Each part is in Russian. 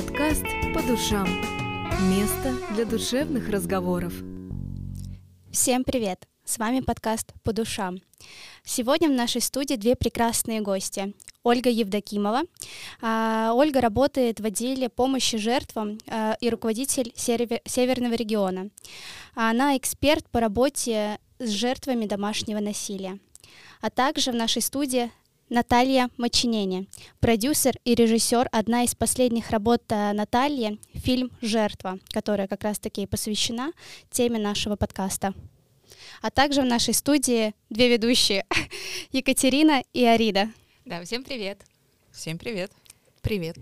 Подкаст «По душам». Место для душевных разговоров. Всем привет! С вами подкаст «По душам». Сегодня в нашей студии две прекрасные гости. Ольга Евдокимова. А, Ольга работает в отделе помощи жертвам а, и руководитель Северного региона. Она эксперт по работе с жертвами домашнего насилия. А также в нашей студии Наталья Мочинени, продюсер и режиссер. Одна из последних работ э, Натальи — фильм «Жертва», которая как раз-таки посвящена теме нашего подкаста. А также в нашей студии две ведущие — Екатерина и Арида. Да, всем привет. Всем привет. Привет.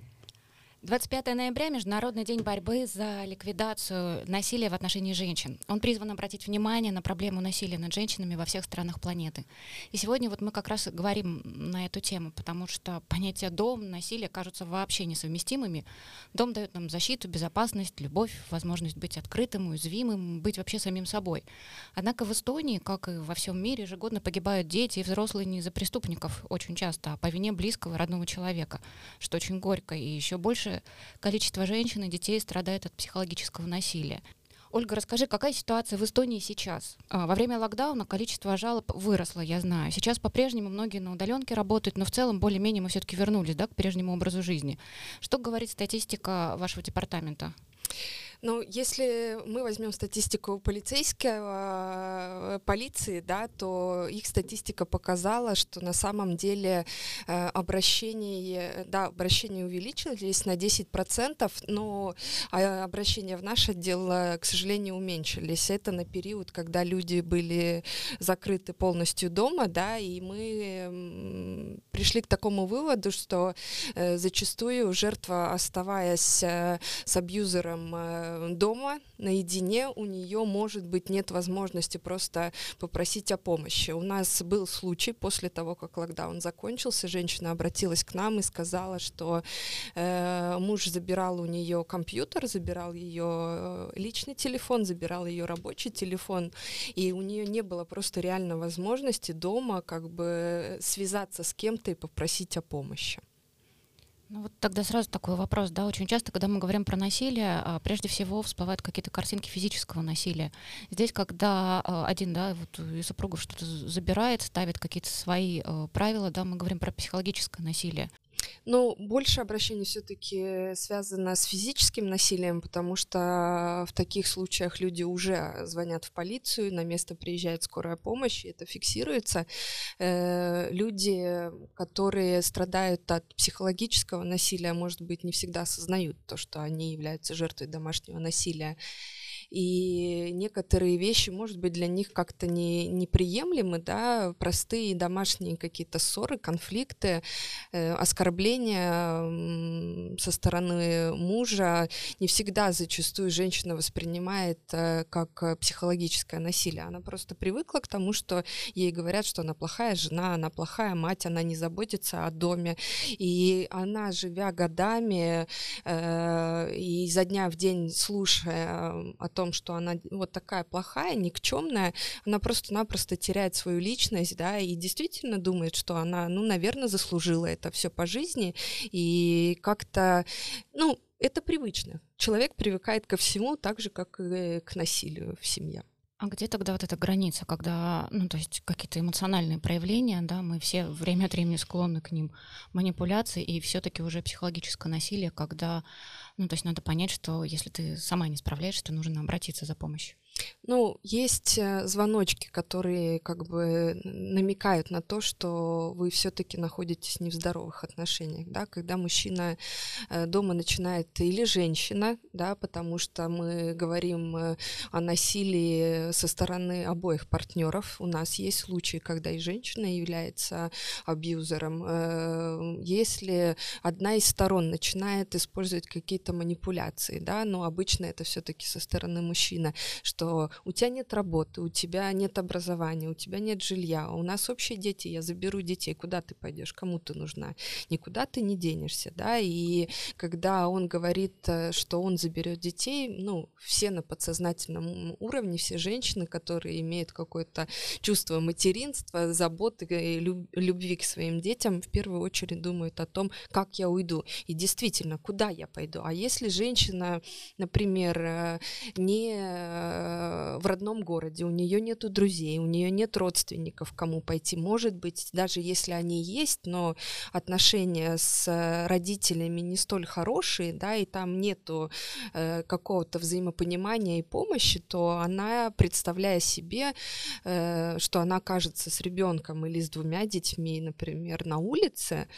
25 ноября — Международный день борьбы за ликвидацию насилия в отношении женщин. Он призван обратить внимание на проблему насилия над женщинами во всех странах планеты. И сегодня вот мы как раз говорим на эту тему, потому что понятия дом, насилие кажутся вообще несовместимыми. Дом дает нам защиту, безопасность, любовь, возможность быть открытым, уязвимым, быть вообще самим собой. Однако в Эстонии, как и во всем мире, ежегодно погибают дети и взрослые не из-за преступников очень часто, а по вине близкого родного человека, что очень горько и еще больше большее количество женщин и детей страдает от психологического насилия. Ольга, расскажи, какая ситуация в Эстонии сейчас? А, во время локдауна количество жалоб выросло, я знаю. Сейчас по-прежнему многие на удаленке работают, но в целом более-менее мы все-таки вернулись да, к прежнему образу жизни. Что говорит статистика вашего департамента? Ну, если мы возьмем статистику полицейского, э, полиции, да, то их статистика показала, что на самом деле э, обращения, да, обращения увеличились на 10%, но а, обращения в наш отдел, э, к сожалению, уменьшились. Это на период, когда люди были закрыты полностью дома, да, и мы пришли к такому выводу, что зачастую жертва, оставаясь с абьюзером Э, дома наедине у нее, может быть, нет возможности просто попросить о помощи. У нас был случай после того, как локдаун закончился, женщина обратилась к нам и сказала, что э, муж забирал у нее компьютер, забирал ее э, личный телефон, забирал ее рабочий телефон, и у нее не было просто реально возможности дома как бы связаться с кем-то и попросить о помощи. Ну вот тогда сразу такой вопрос, да, очень часто, когда мы говорим про насилие, а, прежде всего всплывают какие-то картинки физического насилия. Здесь, когда а, один, да, вот из супругов что-то забирает, ставит какие-то свои а, правила, да, мы говорим про психологическое насилие. Ну, больше обращений все-таки связано с физическим насилием, потому что в таких случаях люди уже звонят в полицию, на место приезжает скорая помощь, и это фиксируется. Э, люди, которые страдают от психологического насилия, может быть, не всегда осознают то, что они являются жертвой домашнего насилия и некоторые вещи, может быть, для них как-то не, неприемлемы, да, простые домашние какие-то ссоры, конфликты, э, оскорбления со стороны мужа не всегда зачастую женщина воспринимает э, как психологическое насилие. Она просто привыкла к тому, что ей говорят, что она плохая жена, она плохая мать, она не заботится о доме, и она, живя годами э, и изо дня в день слушая о том, что она вот такая плохая, никчемная, она просто-напросто теряет свою личность, да, и действительно думает, что она, ну, наверное, заслужила это все по жизни, и как-то, ну, это привычно. Человек привыкает ко всему так же, как и к насилию в семье. А где тогда вот эта граница, когда, ну, то есть какие-то эмоциональные проявления, да, мы все время от времени склонны к ним, манипуляции, и все-таки уже психологическое насилие, когда, ну, то есть надо понять, что если ты сама не справляешься, то нужно обратиться за помощью. Ну, есть э, звоночки, которые как бы намекают на то, что вы все-таки находитесь не в здоровых отношениях, да, когда мужчина э, дома начинает или женщина, да, потому что мы говорим э, о насилии со стороны обоих партнеров. У нас есть случаи, когда и женщина является абьюзером. Если одна из сторон начинает использовать какие-то манипуляции, да, но обычно это все-таки со стороны мужчины, что что у тебя нет работы, у тебя нет образования, у тебя нет жилья, у нас общие дети, я заберу детей, куда ты пойдешь, кому ты нужна, никуда ты не денешься, да, и когда он говорит, э, что он заберет детей, ну, все на подсознательном уровне, все женщины, которые имеют какое-то чувство материнства, заботы и любви к своим детям, в первую очередь думают о том, как я уйду, и действительно, куда я пойду, а если женщина, например, э, не э, в родном городе, у нее нету друзей, у нее нет родственников, кому пойти. Может быть, даже если они есть, но отношения с родителями не столь хорошие, да, и там нету э, какого-то взаимопонимания и помощи, то она, представляя себе, э, что она окажется с ребенком или с двумя детьми, например, на улице,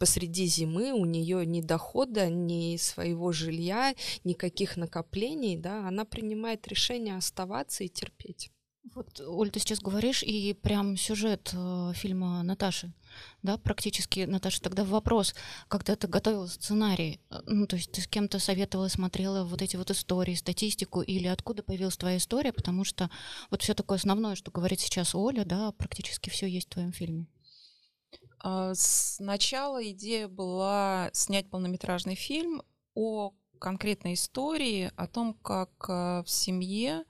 посреди зимы у нее ни дохода, ни своего жилья, никаких накоплений, да, она принимает решение оставаться и терпеть. Вот, Оль, ты сейчас говоришь, и прям сюжет э, фильма Наташи, да, практически, Наташа, тогда вопрос, когда ты готовила сценарий, э, ну, то есть ты с кем-то советовала, смотрела вот эти вот истории, статистику, или откуда появилась твоя история, потому что вот все такое основное, что говорит сейчас Оля, да, практически все есть в твоем фильме. А, сначала идея была снять полнометражный фильм о конкретной истории, о том, как э, в семье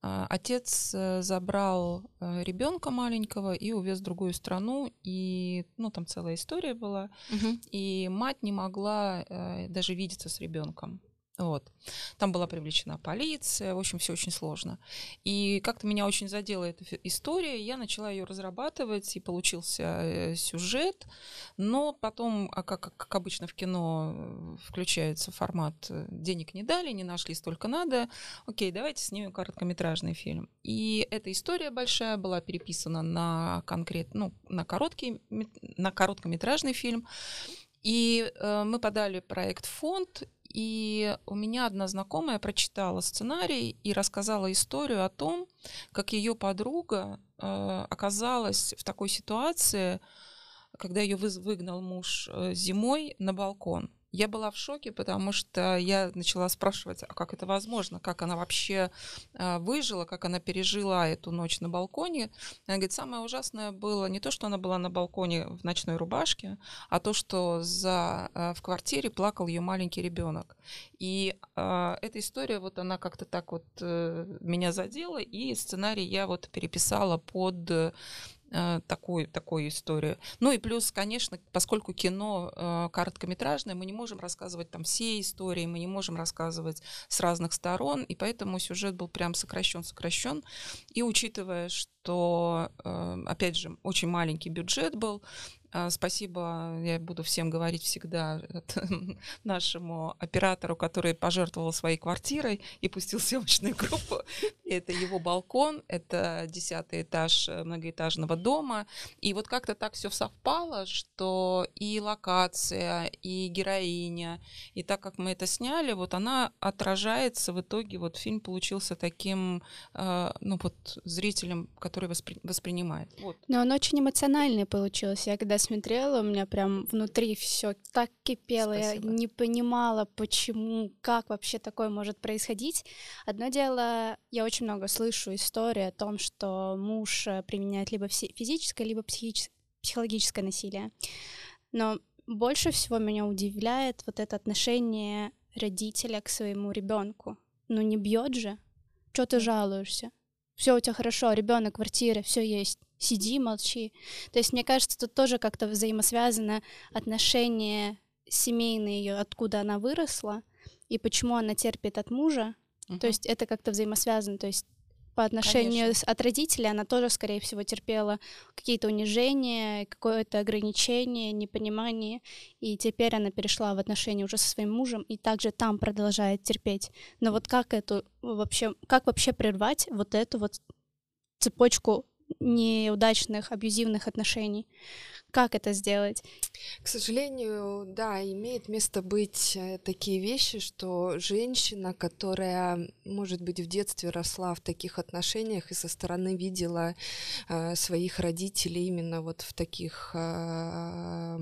а, отец э, забрал э, ребенка маленького и увез в другую страну, и ну там целая история была, угу. и мать не могла даже видеться с ребенком. Вот. Там была привлечена полиция, в общем, все очень сложно. И как-то меня очень задела эта история, я начала ее разрабатывать, и получился э, сюжет, но потом, а как, как обычно в кино, э, включается формат э, «денег не дали, не нашли, столько надо, окей, давайте снимем короткометражный фильм». И эта история большая была переписана на конкрет, ну, на короткий, на короткометражный фильм, и э, мы подали проект фонд, и у меня одна знакомая прочитала сценарий и рассказала историю о том, как ее подруга э, оказалась в такой ситуации, когда ее выгнал муж э, зимой на балкон. Я была в шоке, потому что я начала спрашивать, а как это возможно, как она вообще э, выжила, как она пережила эту ночь на балконе. Она говорит, самое ужасное было не то, что она была на балконе в ночной рубашке, а то, что за, э, в квартире плакал ее маленький ребенок. И э, эта история, вот она как-то так вот меня задела, и сценарий я вот переписала под такую, такую историю. Ну и плюс, конечно, поскольку кино э, короткометражное, мы не можем рассказывать там все истории, мы не можем рассказывать с разных сторон, и поэтому сюжет был прям сокращен, сокращен. И учитывая, что, э, опять же, очень маленький бюджет был, спасибо, я буду всем говорить всегда нашему оператору, который пожертвовал своей квартирой и пустил съемочную группу. Это его балкон, это десятый этаж э, многоэтажного дома. И вот как-то так все совпало, что и локация, и героиня, и так как мы это сняли, вот она отражается в итоге, вот фильм получился таким, э, ну вот зрителем, который воспри- воспринимает. Вот. Но он очень эмоциональный получился. Я когда смотрела, у меня прям внутри все так кипело, Спасибо. я не понимала, почему, как вообще такое может происходить. Одно дело, я очень много слышу истории о том, что муж э, применяет либо физическое, либо психическое, психологическое насилие. Но больше всего меня удивляет вот это отношение родителя к своему ребенку. Ну не бьет же, что ты жалуешься? Все у тебя хорошо, ребенок, квартира, все есть сиди, молчи. То есть, мне кажется, тут тоже как-то взаимосвязано отношение семейное ее, откуда она выросла, и почему она терпит от мужа. Uh-huh. То есть это как-то взаимосвязано. То есть по отношению с, от родителей она тоже, скорее всего, терпела какие-то унижения, какое-то ограничение, непонимание, и теперь она перешла в отношения уже со своим мужем и также там продолжает терпеть. Но вот как эту вообще, как вообще прервать вот эту вот цепочку неудачных, абьюзивных отношений. Как это сделать? К сожалению, да, имеет место быть э, такие вещи, что женщина, которая, может быть, в детстве росла в таких отношениях и со стороны видела э, своих родителей именно вот в таких э,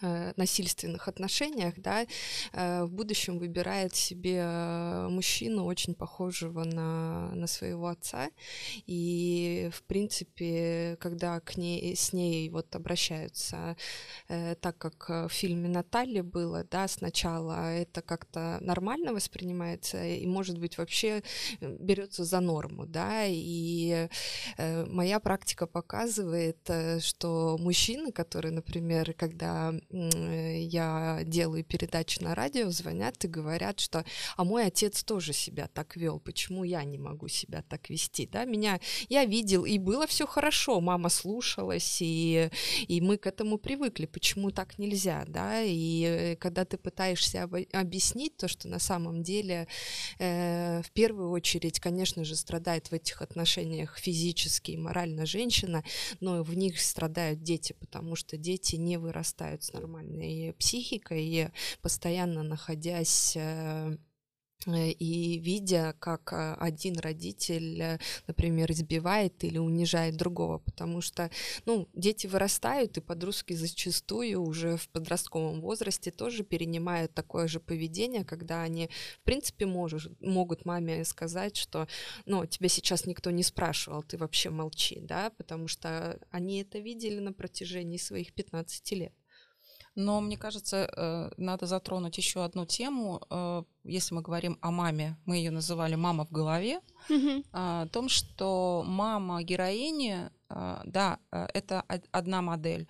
Э, насильственных отношениях, да, э, в будущем выбирает себе э, мужчину, очень похожего на, на своего отца. И, в принципе, когда к ней, с ней вот обращаются так, как в фильме Наталья было, да, сначала это как-то нормально воспринимается и, может быть, вообще берется за норму, да, и моя практика показывает, что мужчины, которые, например, когда я делаю передачи на радио, звонят и говорят, что «а мой отец тоже себя так вел, почему я не могу себя так вести?» да? Меня я видел, и было все хорошо, мама слушалась, и, и мы к этому привыкли, почему так нельзя? Да? И э, когда ты пытаешься об, объяснить то, что на самом деле э, в первую очередь, конечно же, страдает в этих отношениях физически и морально женщина, но в них страдают дети, потому что дети не вырастают с нормальной психикой, постоянно находясь э, и видя, как э, один родитель, э, например, избивает или унижает другого, потому что, ну, дети вырастают, и подростки зачастую уже в подростковом возрасте тоже перенимают такое же поведение, когда они, в принципе, можешь, могут маме сказать, что, ну, тебя сейчас никто не спрашивал, ты вообще молчи, да, потому что они это видели на протяжении своих 15 лет. Но мне кажется, э, надо затронуть еще одну тему. Э, если мы говорим о маме, мы ее называли «мама в голове», mm-hmm. о том, что мама героини, э, да, это одна модель,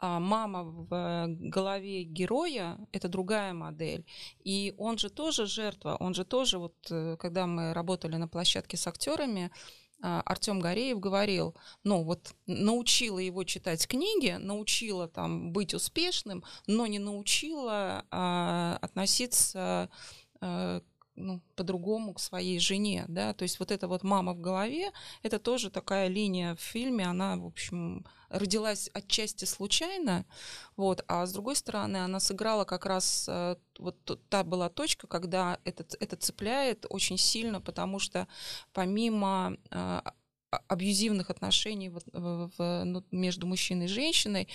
а мама в голове героя — это другая модель. И он же тоже жертва, он же тоже, вот когда мы работали на площадке с актерами, Артем Гореев говорил, ну вот научила его читать книги, научила там быть успешным, но не научила а, относиться а, ну, по-другому к своей жене, да, то есть вот эта вот мама в голове, это тоже такая линия в фильме, она, в общем, родилась отчасти случайно, вот, а с другой стороны, она сыграла как раз, э, вот та была точка, когда это, это цепляет очень сильно, потому что помимо э, абьюзивных отношений в, в, ну, между мужчиной и женщиной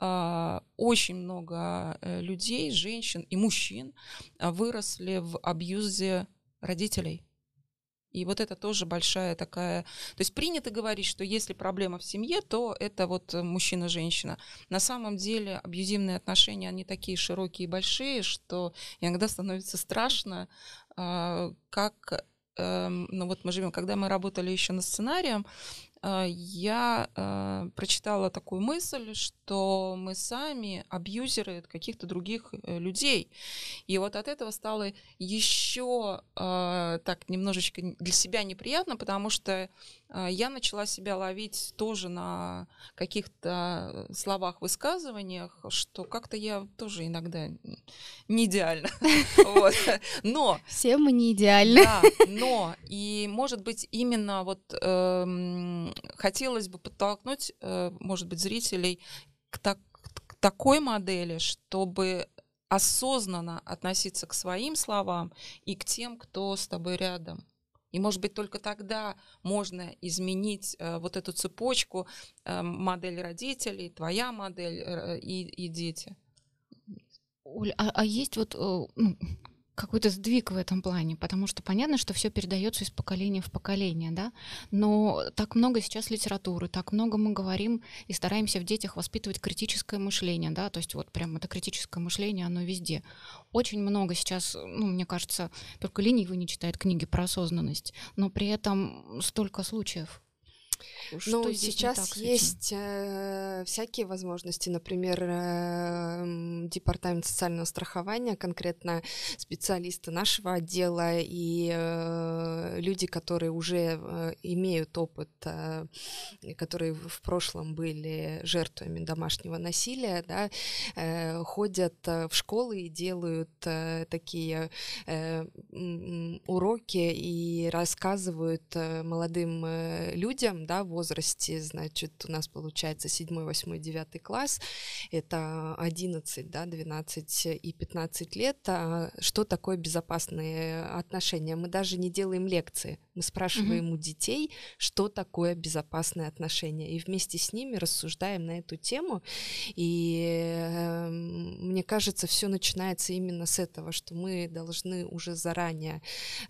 э, очень много э, людей, женщин и мужчин э, выросли в абьюзе родителей. И вот это тоже большая такая... То есть принято говорить, что если проблема в семье, то это вот мужчина-женщина. На самом деле абьюзивные отношения, они такие широкие и большие, что иногда становится страшно, как ну вот мы живем, когда мы работали еще над сценарием, я э, прочитала такую мысль, что мы сами абьюзеры каких-то других э, людей. И вот от этого стало еще так немножечко для себя неприятно, потому что я начала себя ловить тоже на каких-то словах, высказываниях, что как-то я тоже иногда не идеально. Но... Все мы не идеальны. Да, но, и может быть именно вот эм, хотелось бы подтолкнуть, э, может быть, зрителей к, так, к такой модели, чтобы осознанно относиться к своим словам и к тем, кто с тобой рядом. И, может быть, только тогда можно изменить э, вот эту цепочку, э, модель родителей, твоя модель э, и, и дети. Оль, а, а есть вот э, ну, какой-то сдвиг в этом плане, потому что понятно, что все передается из поколения в поколение, да, но так много сейчас литературы, так много мы говорим и стараемся в детях воспитывать критическое мышление, да, то есть вот прям это критическое мышление, оно везде. Очень много сейчас, ну, мне кажется, только ленивый не читает книги про осознанность, но при этом столько случаев, что ну, сейчас есть э, всякие возможности. Например, э, Департамент социального страхования, конкретно специалисты нашего отдела и э, люди, которые уже э, имеют опыт, э, которые в прошлом были жертвами домашнего насилия, да, э, ходят э, в школы и делают э, такие э, уроки и рассказывают э, молодым э, людям, да, в возрасте, значит, у нас получается 7, 8, 9 класс, это 11, да, 12 и 15 лет, а что такое безопасные отношения? Мы даже не делаем лекции, мы спрашиваем mm-hmm. у детей, что такое безопасные отношения, и вместе с ними рассуждаем на эту тему, и э, мне кажется, все начинается именно с этого, что мы должны уже заранее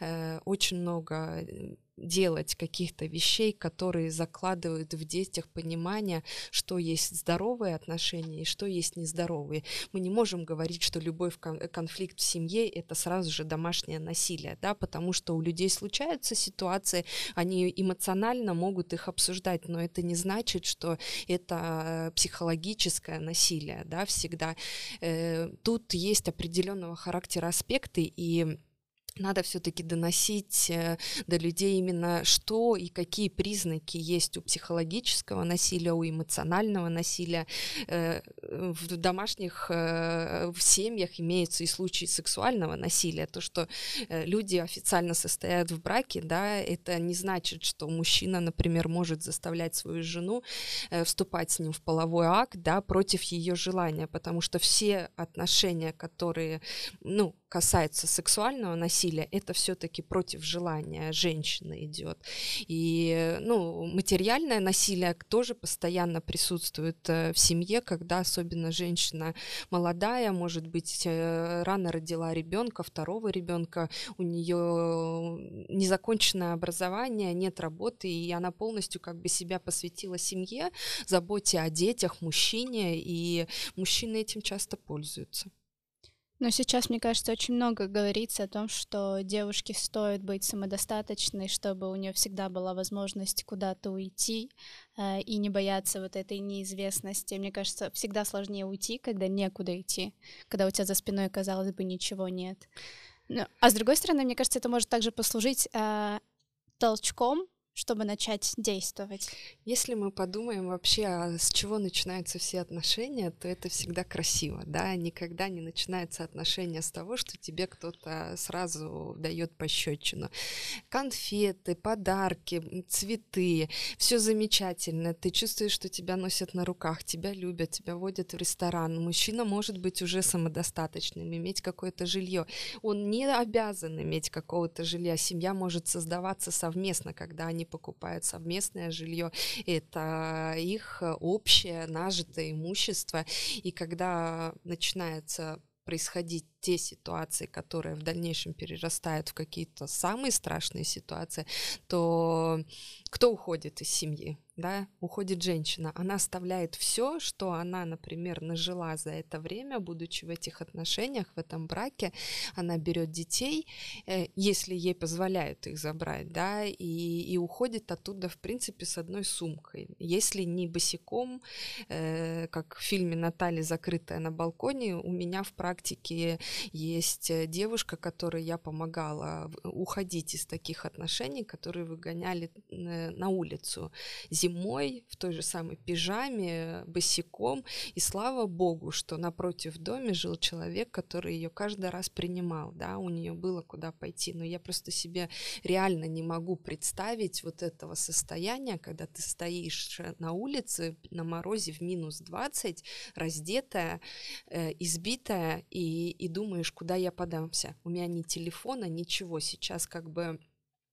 э, очень много э, делать каких-то вещей, которые закладывают в детях понимание, что есть здоровые отношения и что есть нездоровые. Мы не можем говорить, что любой конфликт в семье это сразу же домашнее насилие, да, потому что у людей случаются ситуации, они эмоционально могут их обсуждать, но это не значит, что это психологическое насилие, да, всегда. Э, тут есть определенного характера аспекты и надо все-таки доносить э, до людей именно что и какие признаки есть у психологического насилия, у эмоционального насилия. Э, в домашних, э, в семьях имеются и случаи сексуального насилия. То, что люди официально состоят в браке, да, это не значит, что мужчина, например, может заставлять свою жену вступать с ним в половой акт, да, против ее желания, потому что все отношения, которые, ну, касаются сексуального насилия, это все-таки против желания женщины идет. И ну, материальное насилие тоже постоянно присутствует э, в семье, когда особенно женщина молодая, может быть, э, рано родила ребенка, второго ребенка, у нее незаконченное образование, нет работы, и она полностью как бы себя посвятила семье, заботе о детях, мужчине, и мужчины этим часто пользуются. Но сейчас, мне кажется, очень много говорится о том, что девушке стоит быть самодостаточной, чтобы у нее всегда была возможность куда-то уйти э, и не бояться вот этой неизвестности. Мне кажется, всегда сложнее уйти, когда некуда идти, когда у тебя за спиной, казалось бы, ничего нет. Ну, а с другой стороны, мне кажется, это может также послужить э, толчком чтобы начать действовать? Если мы подумаем вообще, а с чего начинаются все отношения, то это всегда красиво, да, никогда не начинается отношения с того, что тебе кто-то сразу дает пощечину. Конфеты, подарки, цветы, все замечательно, ты чувствуешь, что тебя носят на руках, тебя любят, тебя водят в ресторан. Мужчина может быть уже самодостаточным, иметь какое-то жилье. Он не обязан иметь какого-то жилья, семья может создаваться совместно, когда они покупают совместное жилье, это их общее нажитое имущество. И когда начинается происходить те ситуации, которые в дальнейшем перерастают в какие-то самые страшные ситуации, то кто уходит из семьи? Да, уходит женщина. Она оставляет все, что она, например, нажила за это время, будучи в этих отношениях, в этом браке. Она берет детей, э, если ей позволяют их забрать, да, и, и уходит оттуда, в принципе, с одной сумкой. Если не босиком, э, как в фильме Наталья закрытая на балконе, у меня в практике есть э, девушка, которой я помогала уходить из таких отношений, которые выгоняли э, на улицу зимой в той же самой пижаме, босиком. И слава богу, что напротив доме жил человек, который ее каждый раз принимал, да, у нее было куда пойти. Но я просто себе реально не могу представить вот этого состояния, когда ты стоишь на улице на морозе в минус 20, раздетая, э, избитая и, и думаешь, куда я подамся? У меня ни телефона, ничего. Сейчас как бы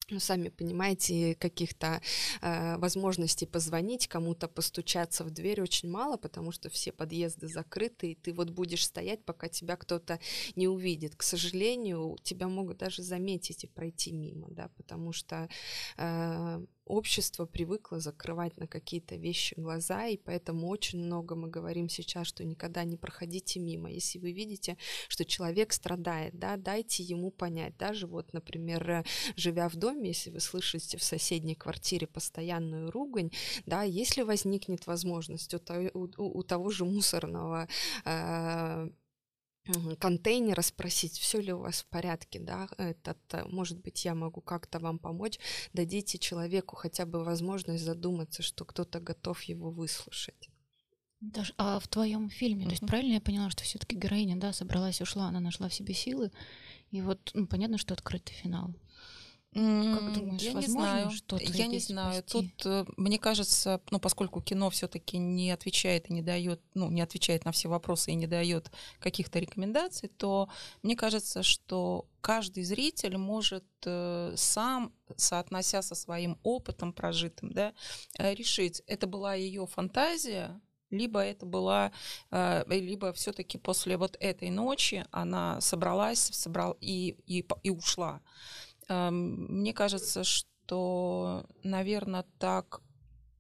ну, сами понимаете, каких-то э, возможностей позвонить, кому-то постучаться в дверь очень мало, потому что все подъезды закрыты, и ты вот будешь стоять, пока тебя кто-то не увидит. К сожалению, тебя могут даже заметить и пройти мимо, да, потому что э, общество привыкло закрывать на какие-то вещи глаза, и поэтому очень много мы говорим сейчас, что никогда не проходите мимо. Если вы видите, что человек страдает, да, дайте ему понять. Даже вот, например, живя в доме, если вы слышите в соседней квартире постоянную ругань, да, если возникнет возможность у, у, у того же мусорного э, контейнера спросить, все ли у вас в порядке, да, этот, э, может быть, я могу как-то вам помочь, дадите человеку хотя бы возможность задуматься, что кто-то готов его выслушать. Даже, а в твоем фильме, uh-huh. то есть правильно я поняла, что все-таки героиня, да, собралась, ушла, она нашла в себе силы, и вот, ну, понятно, что открытый финал. Как думаешь, я не знаю, что-то я не знаю. спасти? Тут э, мне кажется, ну поскольку кино все-таки не отвечает и не дает, ну не отвечает на все вопросы и не дает каких-то рекомендаций, то мне кажется, что каждый зритель может э, сам, соотнося со своим опытом прожитым, да, э, решить, это была ее фантазия, либо это была, либо все-таки после вот этой ночи она собралась, собрал и и, и ушла. Мне кажется, что, наверное, так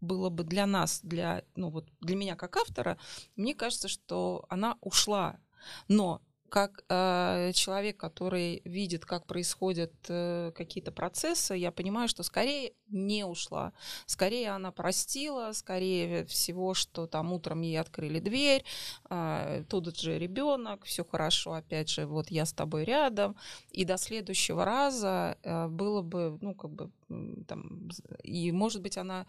было бы для нас, для, ну вот для меня как автора, мне кажется, что она ушла. Но как э, человек, который видит, как происходят э, какие-то процессы, я понимаю, что скорее не ушла. Скорее она простила, скорее всего, что там утром ей открыли дверь, э, тут же ребенок, все хорошо, опять же, вот я с тобой рядом, и до следующего раза э, было бы, ну, как бы, там, и, может быть, она,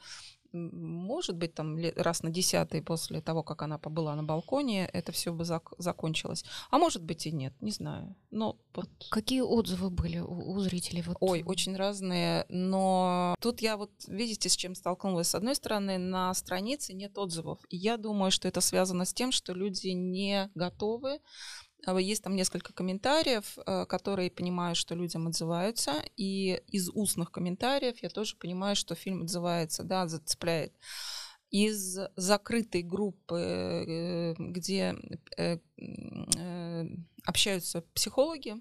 может быть, там, раз на десятый после того, как она побыла на балконе, это все бы зак- закончилось. А может быть и нет, не знаю. Но вот Какие отзывы были у, у зрителей? Вот, Ой, очень разные, но тут я вот, видите, с чем столкнулась. С одной стороны, на странице нет отзывов. И я думаю, что это связано с тем, что люди не готовы. А Есть там несколько комментариев, э, которые понимаю, что людям отзываются. И из устных комментариев я тоже понимаю, что фильм отзывается, да, зацепляет. Из закрытой группы, э, где э, общаются психологи,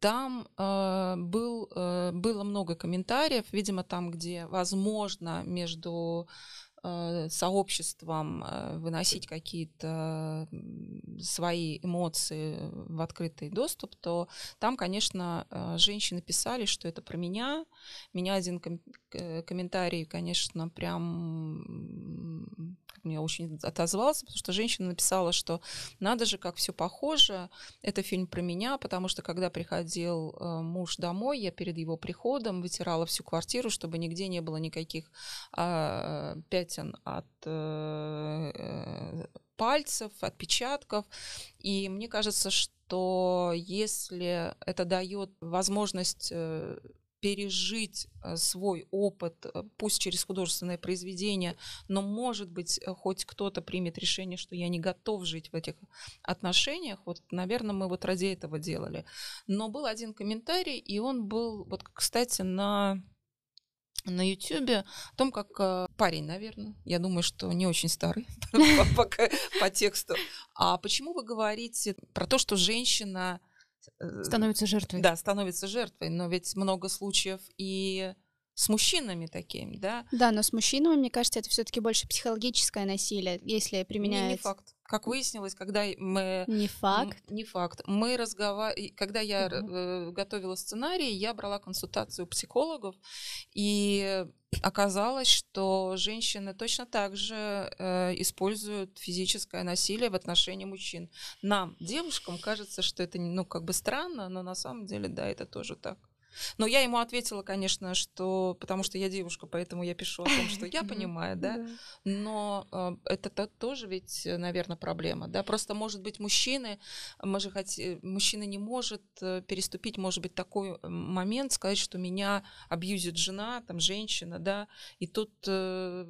там был, было много комментариев, видимо, там, где, возможно, между сообществом э, выносить какие-то свои эмоции в открытый доступ, то там, конечно, э, женщины писали, что это про меня. Меня один ком- э, комментарий, конечно, прям мне очень отозвался, потому что женщина написала, что надо же, как все похоже, это фильм про меня, потому что когда приходил э, муж домой, я перед его приходом вытирала всю квартиру, чтобы нигде не было никаких а, пятен от э, э, пальцев, отпечатков. И мне кажется, что если это дает возможность э, пережить э, свой опыт, э, пусть через художественное произведение, но, может быть, э, хоть кто-то примет решение, что я не готов жить в этих отношениях. Вот, наверное, мы вот ради этого делали. Но был один комментарий, и он был, вот, кстати, на на Ютубе о том, как парень, наверное, я думаю, что не очень старый по- тексту. А почему вы говорите про то, что женщина становится жертвой. да, становится жертвой, но ведь много случаев и с мужчинами такими, да? Да, но с мужчинами, мне кажется, это все-таки больше психологическое насилие, если Не, не применяется. факт. Как выяснилось, когда мы Не факт. Не факт. Мы разговаривали, когда я э, готовила сценарий, я брала консультацию у психологов, и оказалось, что женщины точно так же э, используют физическое насилие в отношении мужчин. Нам, девушкам, кажется, что это ну как бы странно, но на самом деле да, это тоже так. Но я ему ответила, конечно, что потому что я девушка, поэтому я пишу о том, что я понимаю, да. Но э, это то- тоже ведь, наверное, проблема, да. Просто, может быть, мужчины, мы же хот- э, мужчина не может э, переступить, может быть, такой э, момент, сказать, что меня абьюзит жена, там, женщина, да. И тут,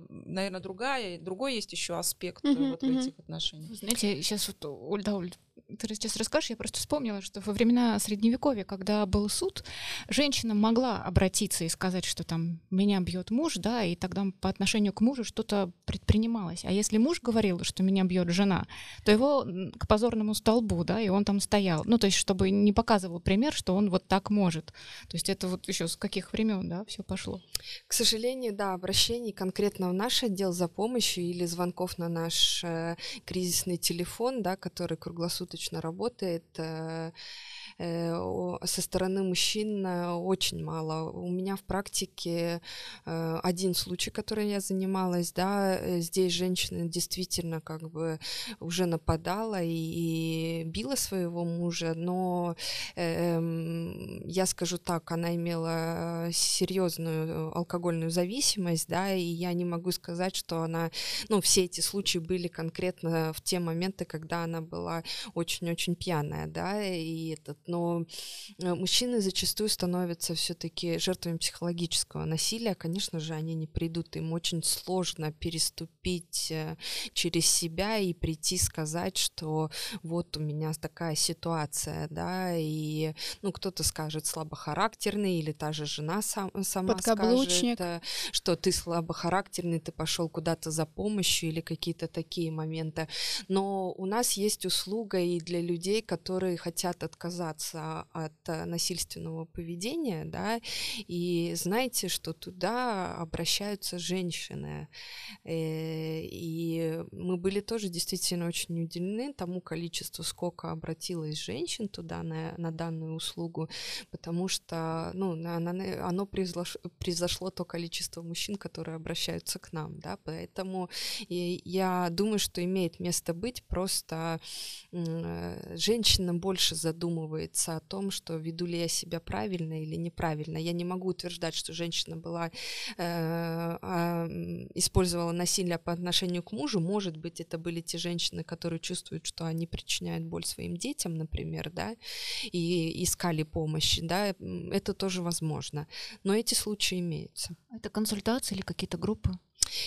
наверное, другая, другой есть еще аспект э, вот в этих отношениях. Знаете, сейчас вот, Оль, да, Оль, ты сейчас расскажешь, я просто вспомнила, что во времена Средневековья, когда был суд, женщина могла обратиться и сказать, что там меня бьет муж, да, и тогда по отношению к мужу что-то предпринималось. А если муж говорил, что меня бьет жена, то его к позорному столбу, да, и он там стоял. Ну, то есть, чтобы не показывал пример, что он вот так может. То есть это вот еще с каких времен, да, все пошло. К сожалению, да, обращений конкретно в наш отдел за помощью или звонков на наш э, кризисный телефон, да, который круглосуточно работает, э, э, со стороны мужчин э, очень мало. У меня в практике один случай, который я занималась, да, здесь женщина действительно как бы уже нападала и, и била своего мужа, но эм, я скажу так, она имела серьезную алкогольную зависимость, да, и я не могу сказать, что она, ну, все эти случаи были конкретно в те моменты, когда она была очень-очень пьяная, да, и этот, но э, мужчины зачастую становятся все-таки жертвами психологического насилия, конечно же, они не придут, им очень сложно переступить э, через себя и прийти сказать, что вот у меня такая ситуация, да, и, ну, кто-то скажет слабохарактерный, или та же жена сам, сама скажет, э, что ты слабохарактерный, ты пошел куда-то за помощью или какие-то такие моменты. Но у нас есть услуга и для людей, которые хотят отказаться от э, насильственного поведения, да, и знаете, что туда обращаются женщины. Э, и мы были тоже действительно очень удивлены тому количеству, сколько обратилось женщин туда на, на данную услугу, потому что ну, оно, произошло, произошло то количество мужчин, которые обращаются к нам, да, поэтому я думаю, что имеет место быть, просто э, женщина больше задумывается о том, что веду ли я себя правильно или неправильно. Я не могу утверждать, что женщина была, э, использовала насилие по отношению к мужу, может быть, это были те женщины, которые чувствуют, что они причиняют боль своим детям, например, да, и искали помощи, да, это тоже возможно. Но эти случаи имеются. Это консультации или какие-то группы?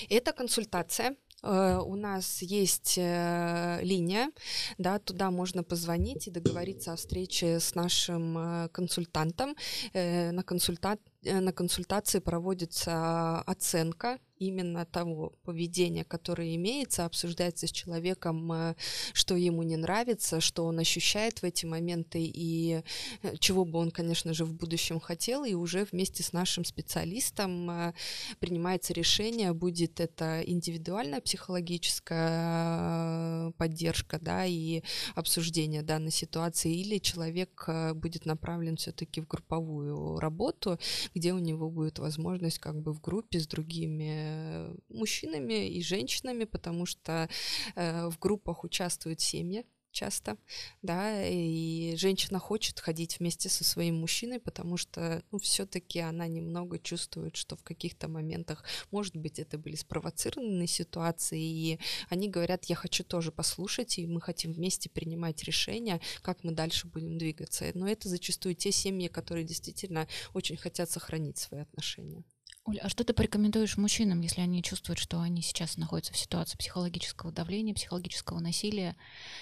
Это консультация. Э, у нас есть э, линия, да, туда можно позвонить и договориться о встрече с нашим э, консультантом. На, консультат, на консультации проводится оценка именно того поведения, которое имеется, обсуждается с человеком, э, что ему не нравится, что он ощущает в эти моменты и э, чего бы он, конечно же, в будущем хотел, и уже вместе с нашим специалистом э, принимается решение, будет это индивидуальная психологическая поддержка, да, и обсуждение данной ситуации, или человек будет направлен все-таки в групповую работу, где у него будет возможность как бы в группе с другими Э, мужчинами и женщинами, потому что э, в группах участвуют семьи часто, да, и женщина хочет ходить вместе со своим мужчиной, потому что, ну, все-таки она немного чувствует, что в каких-то моментах, может быть, это были спровоцированные ситуации, и они говорят, я хочу тоже послушать, и мы хотим вместе принимать решения, как мы дальше будем двигаться. Но это зачастую те семьи, которые действительно очень хотят сохранить свои отношения. Оля, а что ты порекомендуешь мужчинам, если они чувствуют, что они сейчас находятся в ситуации психологического давления, психологического насилия,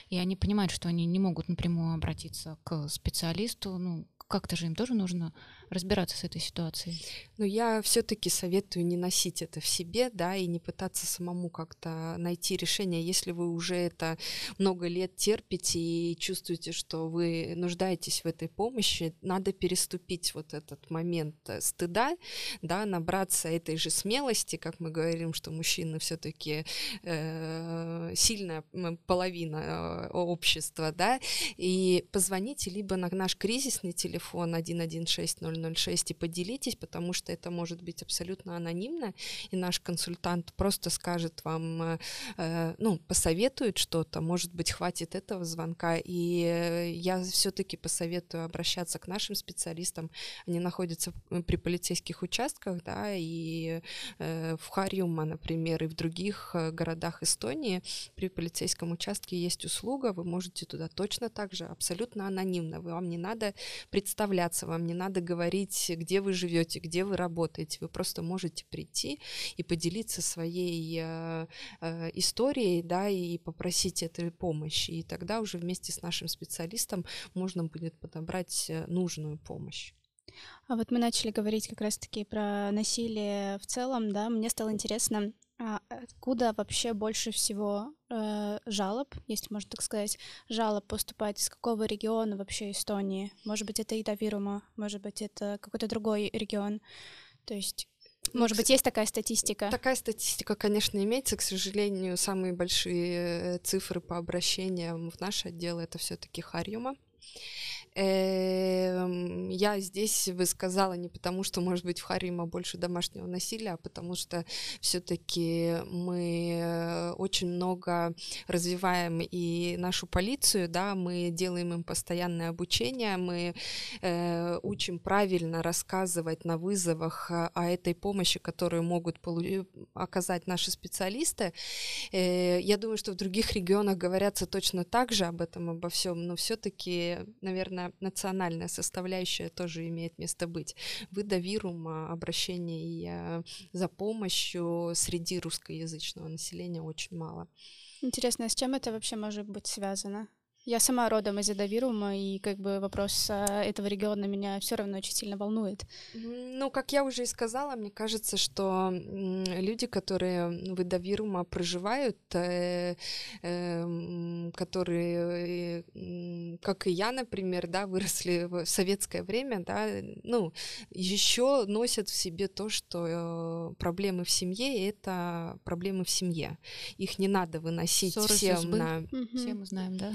и они понимают, что они не могут напрямую обратиться к специалисту, ну, как-то же им тоже нужно разбираться с этой ситуацией. Но я все-таки советую не носить это в себе, да, и не пытаться самому как-то найти решение. Если вы уже это много лет терпите и чувствуете, что вы нуждаетесь в этой помощи, надо переступить вот этот момент э, стыда, да, набраться этой же смелости, как мы говорим, что мужчины все-таки э, сильная половина э, общества, да, и позвоните либо на наш кризисный телефон 116 006 и поделитесь, потому что это может быть абсолютно анонимно, и наш консультант просто скажет вам, э, э ну, посоветует что-то, может быть, хватит этого звонка, и я все-таки посоветую обращаться к нашим специалистам, они находятся при полицейских участках, да, и э, в Харьюма, например, и в других городах Эстонии при полицейском участке есть услуга, вы можете туда точно так же, абсолютно анонимно, вам не надо представляться, вам не надо говорить говорить, где вы живете, где вы работаете. Вы просто можете прийти и поделиться своей э, э, историей, да, и попросить этой помощи. И тогда уже вместе с нашим специалистом можно будет подобрать э, нужную помощь. А вот мы начали говорить как раз-таки про насилие в целом, да, мне стало интересно, а откуда вообще больше всего э, жалоб, если можно так сказать, жалоб поступает из какого региона вообще Эстонии? Может быть, это Итавирума, может быть, это какой-то другой регион. То есть ну, может быть, есть такая статистика? Такая статистика, конечно, имеется. К сожалению, самые большие э, цифры по обращениям в наш отдел это все-таки Харьюма. Эм, я здесь бы сказала не потому, что, может быть, в Харима больше домашнего насилия, а потому что все-таки мы очень много развиваем и нашу полицию, да, мы делаем им постоянное обучение, мы э, учим правильно рассказывать на вызовах э, о этой помощи, которую могут оказать наши специалисты. Э, я думаю, что в других регионах говорятся точно так же об этом, обо всем, но все-таки, наверное, национальная составляющая тоже имеет место быть. Выда вирума, обращений за помощью среди русскоязычного населения очень мало. Интересно, а с чем это вообще может быть связано? Я сама родом из Эдовирума, и как бы вопрос а, этого региона меня все равно очень сильно волнует. Ну, как я уже и сказала, мне кажется, что люди, которые в Эдовирума проживают, э, э, которые, э, как и я, например, да, выросли в советское время, да, ну, еще носят в себе то, что э, проблемы в семье — это проблемы в семье. Их не надо выносить Ссоры, всем на... Угу. Все мы знаем, да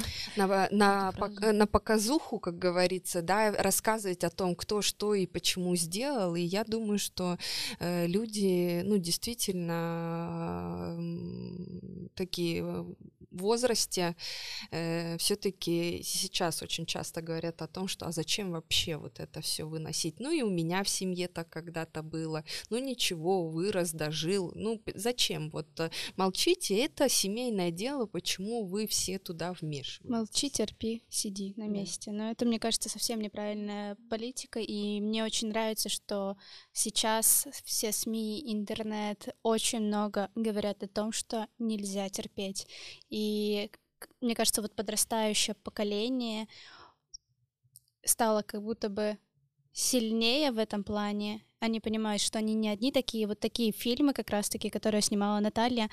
на, на, пок, на показуху, как говорится, да, рассказывать о том, кто что и почему сделал. И я думаю, что э, люди, ну, действительно э, такие возрасте э, все-таки сейчас очень часто говорят о том, что а зачем вообще вот это все выносить? Ну и у меня в семье так когда-то было. Ну ничего, вырос, дожил. Ну зачем? Вот э, молчите, это семейное дело, почему вы все туда вмешиваетесь? Молчи, терпи, сиди на месте. Да. Но это, мне кажется, совсем неправильная политика, и мне очень нравится, что сейчас все СМИ, интернет очень много говорят о том, что нельзя терпеть. И мне кажется, вот подрастающее поколение стало как будто бы сильнее в этом плане. Они понимают, что они не одни такие. Вот такие фильмы, как раз-таки, которые снимала Наталья,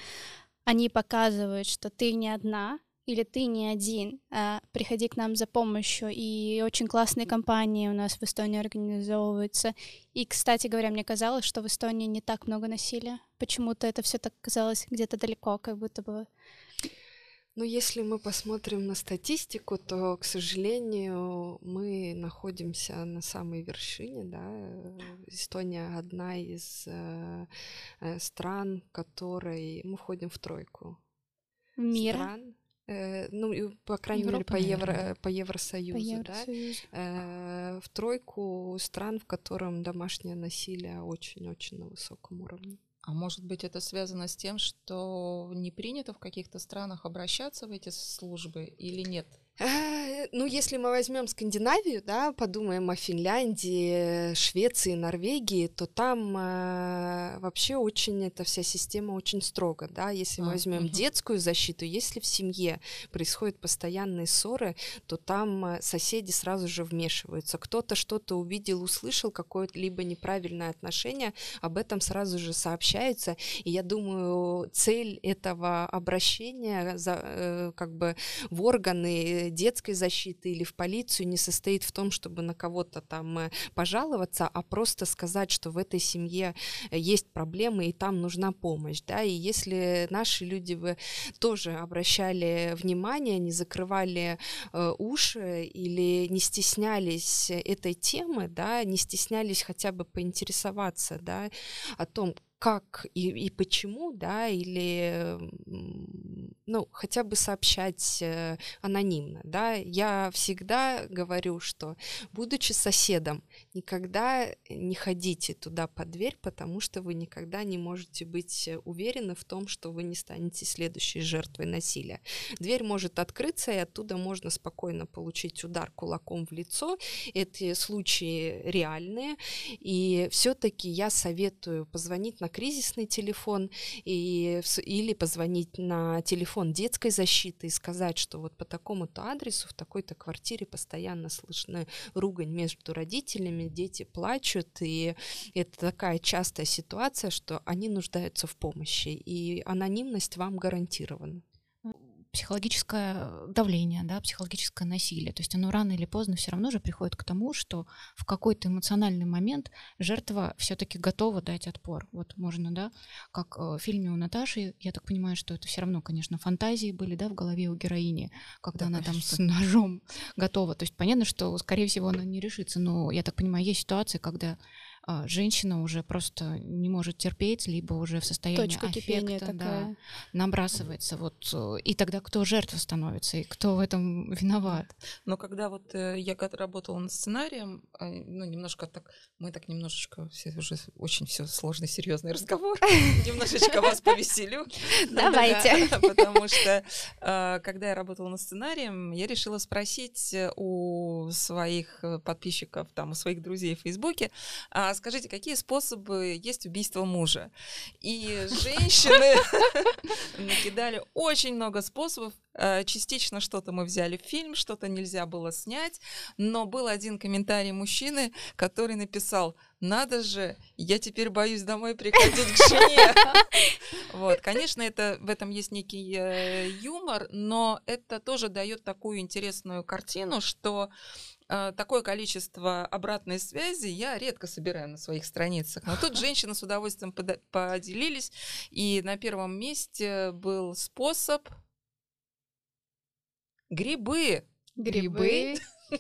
они показывают, что ты не одна, или ты не один, а приходи к нам за помощью. И очень классные компании у нас в Эстонии организовываются. И, кстати говоря, мне казалось, что в Эстонии не так много насилия. Почему-то это все так казалось где-то далеко, как будто бы ну, если мы посмотрим на статистику, то, к сожалению, мы находимся на самой вершине. Да? Эстония одна из э, э стран, в которой мы входим в тройку. Мира? Стран, э, ну, по крайней Европа, мере, по, Евро, по Евросоюзу, по Евросоюзу. да, в тройку стран, в котором домашнее насилие очень-очень на высоком уровне. А может быть, это связано с тем, что не принято в каких-то странах обращаться в эти службы или нет? Э, ну, если мы возьмем Скандинавию, да, подумаем о Финляндии, Швеции, Норвегии, то там э, вообще очень эта вся система очень строго, да. Если мы а, возьмем угу. детскую защиту, если в семье происходят постоянные ссоры, то там э, соседи сразу же вмешиваются. Кто-то что-то увидел, услышал, какое-либо неправильное отношение, об этом сразу же сообщается. И я думаю, цель этого обращения за, э, как бы в органы детской защиты или в полицию не состоит в том, чтобы на кого-то там э, пожаловаться, а просто сказать, что в этой семье э, есть проблемы и там нужна помощь, да, и если наши люди бы тоже обращали внимание, не закрывали э, уши или не стеснялись этой темы, да, не стеснялись хотя бы поинтересоваться, да, о том, как и, и почему, да, или, ну, хотя бы сообщать э, анонимно, да. Я всегда говорю, что, будучи соседом, никогда не ходите туда под дверь, потому что вы никогда не можете быть уверены в том, что вы не станете следующей жертвой насилия. Дверь может открыться, и оттуда можно спокойно получить удар кулаком в лицо. Эти случаи реальные, и все-таки я советую позвонить на кризисный телефон и, или позвонить на телефон детской защиты и сказать, что вот по такому-то адресу в такой-то квартире постоянно слышны ругань между родителями, дети плачут, и это такая частая ситуация, что они нуждаются в помощи, и анонимность вам гарантирована. Психологическое давление, да, психологическое насилие. То есть оно рано или поздно все равно же приходит к тому, что в какой-то эмоциональный момент жертва все-таки готова дать отпор. Вот можно, да, как э, в фильме у Наташи, я так понимаю, что это все равно, конечно, фантазии были, да, в голове у героини, когда да, она конечно. там с ножом готова. То есть понятно, что, скорее всего, она не решится, но я так понимаю, есть ситуации, когда женщина уже просто не может терпеть, либо уже в состоянии Точка аффекта да, набрасывается. Вот, э, и тогда кто жертва становится, и кто в этом виноват? Но когда вот э, я работала над сценарием, а, ну, немножко так, мы так немножечко, все уже очень все сложный, серьезный разговор, немножечко вас повеселю. Давайте. Потому что, а, когда я работала над сценарием, я решила спросить у своих э, подписчиков, там, у своих друзей в Фейсбуке, скажите, какие способы есть убийства мужа? И женщины накидали очень много способов. Э, частично что-то мы взяли в фильм, что-то нельзя было снять, но был один комментарий мужчины, который написал, надо же, я теперь боюсь домой приходить к жене. Вот, конечно, это, в этом есть некий э, юмор, но это тоже дает такую интересную картину, что такое количество обратной связи я редко собираю на своих страницах. Но тут женщины с удовольствием поделились, и на первом месте был способ грибы. Грибы.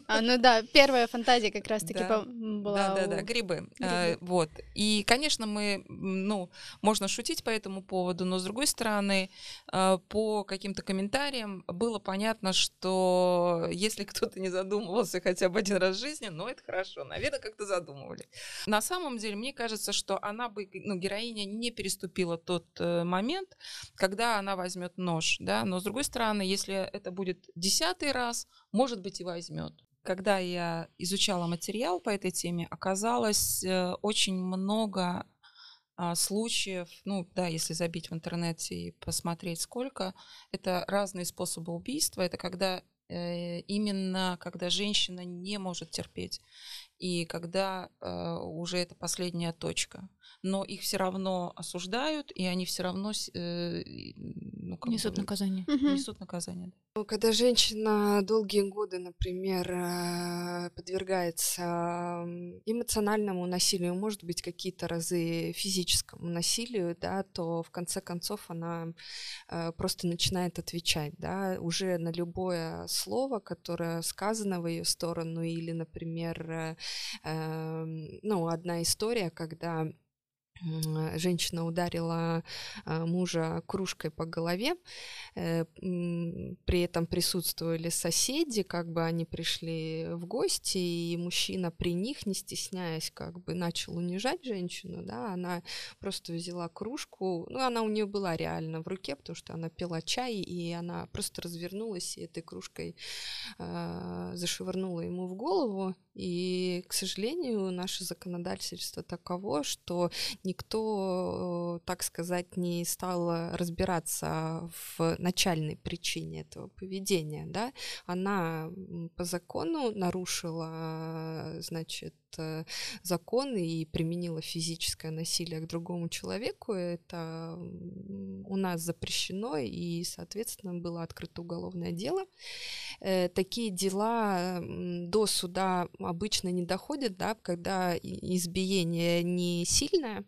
А, ну да, первая фантазия как раз-таки да. была. Да, да, да, грибы. грибы. А, вот. И, конечно, мы, ну, можно шутить по этому поводу, но с другой стороны, а, по каким-то комментариям было понятно, что если кто-то не задумывался хотя бы один раз в жизни, ну, это хорошо, наверное, как-то задумывали. На самом деле, мне кажется, что она бы, ну, героиня не переступила тот э, момент, когда она возьмет нож, да, но с другой стороны, если это будет десятый раз, может быть, и возьмет когда я изучала материал по этой теме, оказалось э, очень много а, случаев, ну да, если забить в интернете и посмотреть сколько, это разные способы убийства. Это когда э, именно когда женщина не может терпеть и когда э, уже это последняя точка но их все равно осуждают, и они все равно э, ну, как несут бы, наказание. Несут наказание. Да. Когда женщина долгие годы, например, э, подвергается эмоциональному насилию, может быть, какие-то разы физическому насилию, да, то в конце концов она э, просто начинает отвечать, да, уже на любое слово, которое сказано в ее сторону, или, например, э, ну, одна история, когда женщина ударила а, мужа кружкой по голове, э, при этом присутствовали соседи, как бы они пришли в гости, и мужчина при них, не стесняясь, как бы начал унижать женщину, да, она просто взяла кружку, ну, она у нее была реально в руке, потому что она пила чай, и она просто развернулась и этой кружкой э, зашвырнула ему в голову, и, к сожалению, наше законодательство таково, что никто, так сказать, не стал разбираться в начальной причине этого поведения. Да? Она по закону нарушила, значит, Э, закон и применила физическое насилие к другому человеку, это у нас запрещено, и, соответственно, было открыто уголовное дело. Э, такие дела до суда обычно не доходят, да, когда избиение не сильное,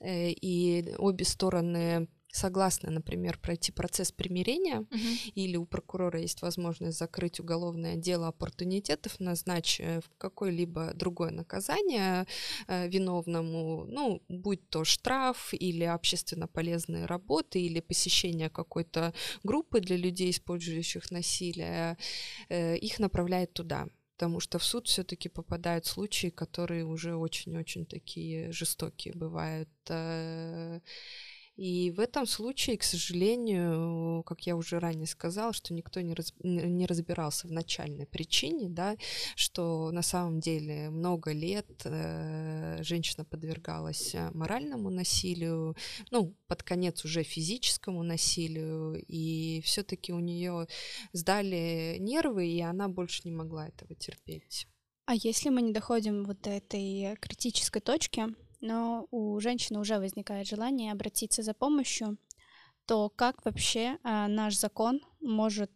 э, и обе стороны согласны, например, пройти процесс примирения, угу. или у прокурора есть возможность закрыть уголовное дело оппортунитетов, назначив какое-либо другое наказание э, виновному, ну, будь то штраф или общественно полезные работы, или посещение какой-то группы для людей, использующих насилие, э, их направляют туда потому что в суд все-таки попадают случаи, которые уже очень-очень такие жестокие бывают. Э, и в этом случае, к сожалению, как я уже ранее сказала, что никто не, раз, не разбирался в начальной причине, да, что на самом деле много лет э, женщина подвергалась э, моральному насилию, ну, под конец уже физическому насилию, и все-таки у нее сдали нервы, и она больше не могла этого терпеть. А если мы не доходим вот до этой критической точки, но у женщины уже возникает желание обратиться за помощью, то как вообще э, наш закон может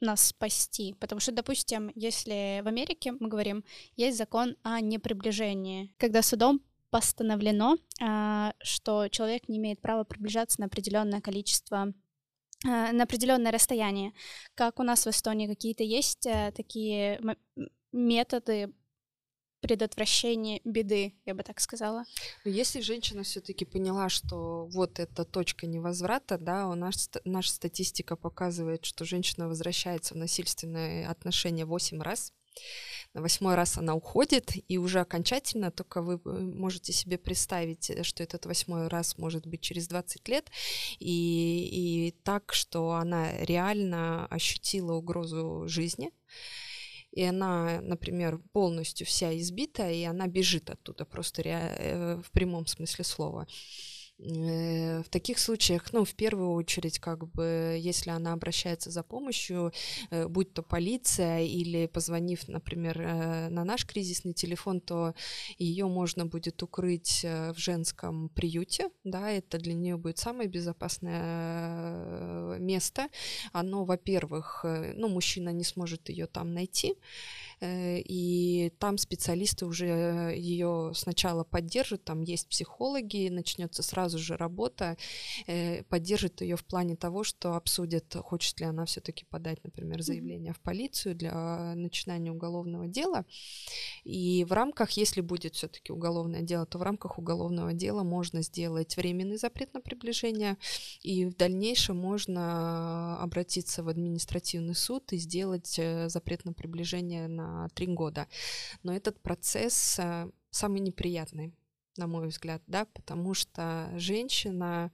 нас спасти. Потому что, допустим, если в Америке мы говорим, есть закон о неприближении, когда судом постановлено, э, что человек не имеет права приближаться на определенное количество э, на определенное расстояние. Как у нас в Эстонии какие-то есть э, такие методы предотвращения беды, я бы так сказала. Если женщина все-таки поняла, что вот эта точка невозврата, да, у нас наша статистика показывает, что женщина возвращается в насильственные отношения 8 раз, на восьмой раз она уходит, и уже окончательно только вы э, можете себе представить, э, что этот восьмой раз может быть через 20 лет, и, и так, что она реально ощутила угрозу жизни, и она, например, полностью вся избита, и она бежит оттуда просто э, в прямом смысле слова. Э, в таких случаях, ну, в первую очередь, как бы, если она обращается за помощью, э, будь то полиция или позвонив, например, э, на наш кризисный телефон, то ее можно будет укрыть в женском приюте, да, это для нее будет самое безопасное место. Оно, во-первых, ну, мужчина не сможет ее там найти, и там специалисты уже ее сначала поддержат, там есть психологи, начнется сразу же работа, э, поддержит ее в плане того, что обсудят, хочет ли она все-таки подать, например, заявление в полицию для начинания уголовного дела. И в рамках, если будет все-таки уголовное дело, то в рамках уголовного дела можно сделать временный запрет на приближение, и в дальнейшем можно обратиться в административный суд и сделать э, запрет на приближение на три года. Но этот процесс э, самый неприятный на мой взгляд, да, потому что женщина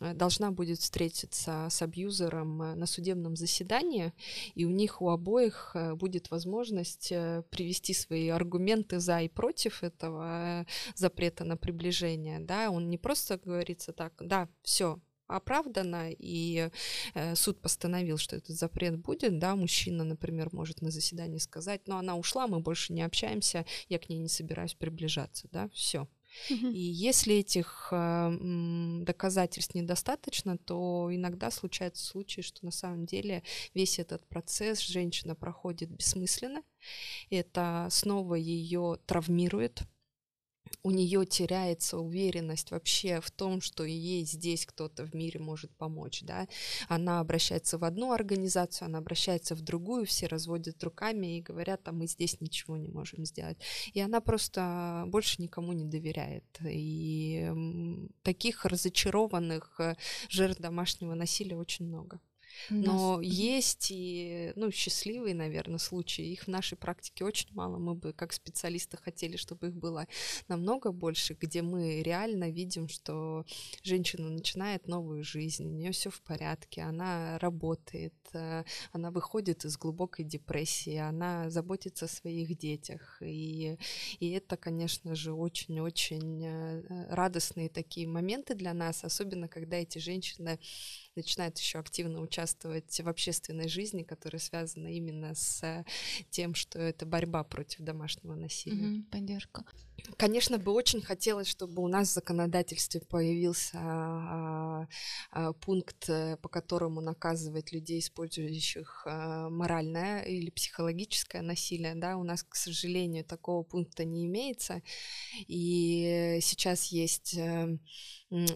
э, должна будет встретиться с абьюзером э, на судебном заседании, и у них у обоих будет возможность привести свои аргументы за и против этого запрета на приближение, да, он не просто говорится так, да, все, оправдано, и э, суд постановил, что этот запрет будет, да, мужчина, например, может на заседании сказать, но она ушла, мы больше не общаемся, я к ней не собираюсь приближаться, да, все. И если этих э, доказательств недостаточно, то иногда случаются случаи, что на самом деле весь этот процесс женщина проходит бессмысленно. Это снова ее травмирует, у нее теряется уверенность вообще в том, что ей здесь кто-то в мире может помочь, да, она обращается в одну организацию, она обращается в другую, все разводят руками и говорят, а мы здесь ничего не можем сделать, и она просто больше никому не доверяет, и таких разочарованных э, жертв домашнего насилия очень много. Но Нас... есть и, ну, счастливые, наверное, случаи. Их в нашей практике очень мало. Мы бы, как специалисты, хотели, чтобы их было намного больше, где мы реально видим, что женщина начинает новую жизнь, у нее все в порядке, она работает, э, она выходит из глубокой депрессии, она заботится о своих детях. И, и это, конечно же, очень-очень э, радостные такие моменты для нас, особенно когда эти женщины начинают еще активно участвовать в общественной жизни, которая связана именно с тем, что это борьба против домашнего насилия. Угу, поддержка. Конечно, бы очень хотелось, чтобы у нас в законодательстве появился а, а, пункт, э, по которому наказывать людей, использующих а, моральное или психологическое насилие. Да, у нас, к сожалению, такого пункта не имеется. И сейчас есть э,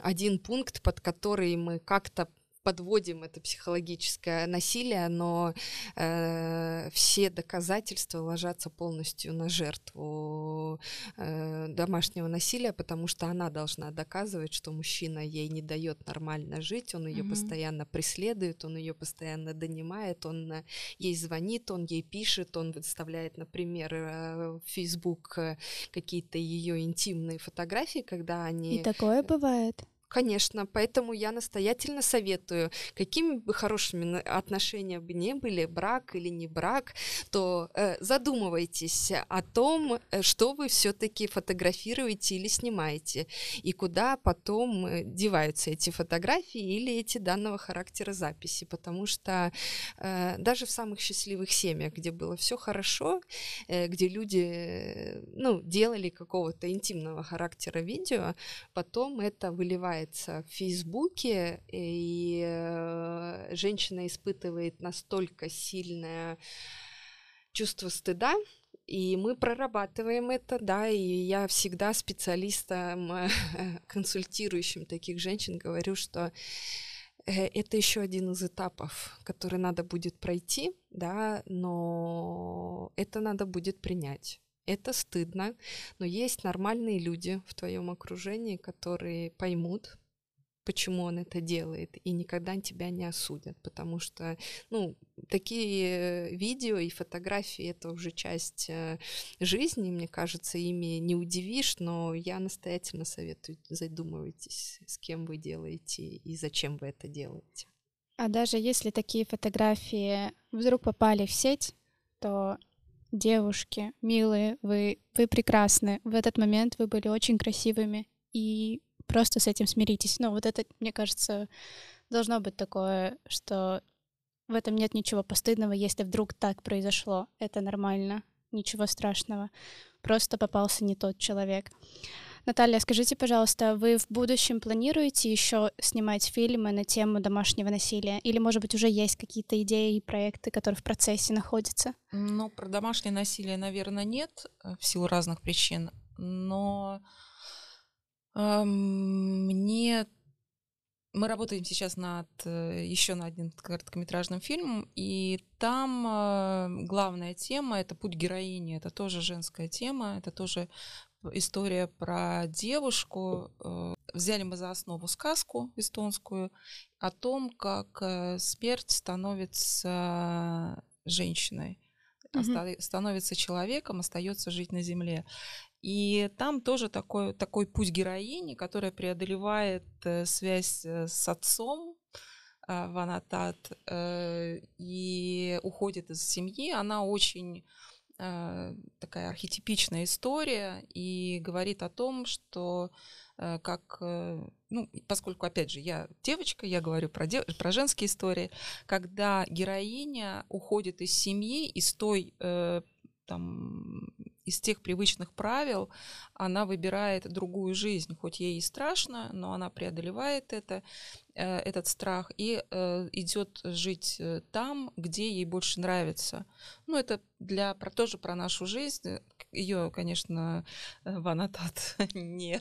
один пункт, под который мы как-то подводим это психологическое насилие, но э, все доказательства ложатся полностью на жертву э, домашнего насилия, потому что она должна доказывать, что мужчина ей не дает нормально жить, он ее mm-hmm. постоянно преследует, он ее постоянно донимает, он э, ей звонит, он ей пишет, он выставляет, например, э, в Facebook э, какие-то ее интимные фотографии, когда они... И такое бывает. Конечно, поэтому я настоятельно советую, какими бы хорошими отношения бы не были, брак или не брак, то э, задумывайтесь о том, э, что вы все-таки фотографируете или снимаете, и куда потом э, деваются эти фотографии или эти данного характера записи, потому что э, даже в самых счастливых семьях, где было все хорошо, э, где люди, э, ну, делали какого-то интимного характера видео, потом это выливается открывается в Фейсбуке, и э, женщина испытывает настолько сильное чувство стыда, и мы прорабатываем это, да, и я всегда специалистам, консультирующим таких женщин говорю, что э, это еще один из этапов, который надо будет пройти, да, но это надо будет принять. Это стыдно, но есть нормальные люди в твоем окружении, которые поймут, почему он это делает, и никогда тебя не осудят, потому что, ну, такие видео и фотографии — это уже часть э, жизни, мне кажется, ими не удивишь, но я настоятельно советую, задумывайтесь, с кем вы делаете и зачем вы это делаете. А даже если такие фотографии вдруг попали в сеть, то девушки, милые, вы, вы прекрасны. В этот момент вы были очень красивыми, и просто с этим смиритесь. Ну, вот это, мне кажется, должно быть такое, что в этом нет ничего постыдного, если вдруг так произошло. Это нормально, ничего страшного. Просто попался не тот человек. Наталья, скажите, пожалуйста, вы в будущем планируете еще снимать фильмы на тему домашнего насилия? Или, может быть, уже есть какие-то идеи и проекты, которые в процессе находятся? Ну, про домашнее насилие, наверное, нет, э, в силу разных причин. Но мне мы работаем сейчас над э, еще над одним короткометражным фильмом, и там э, главная тема это путь героини. Это тоже женская тема, это тоже история про девушку. Э, взяли мы за основу сказку эстонскую о том, как смерть становится женщиной, mm-hmm. становится человеком, остается жить на земле. И там тоже такой, такой путь героини, которая преодолевает э, связь э, с отцом, э, Ванатат, и уходит из семьи. Она очень такая архетипичная история и говорит о том, что как, ну, поскольку, опять же, я девочка, я говорю про, дев, про женские истории, когда героиня уходит из семьи, из той там из тех привычных правил она выбирает другую жизнь, хоть ей и страшно, но она преодолевает это, э, этот страх и э, идет жить э, там, где ей больше нравится. Ну, это для, про, тоже про нашу жизнь. Ее, конечно, Ванатат не,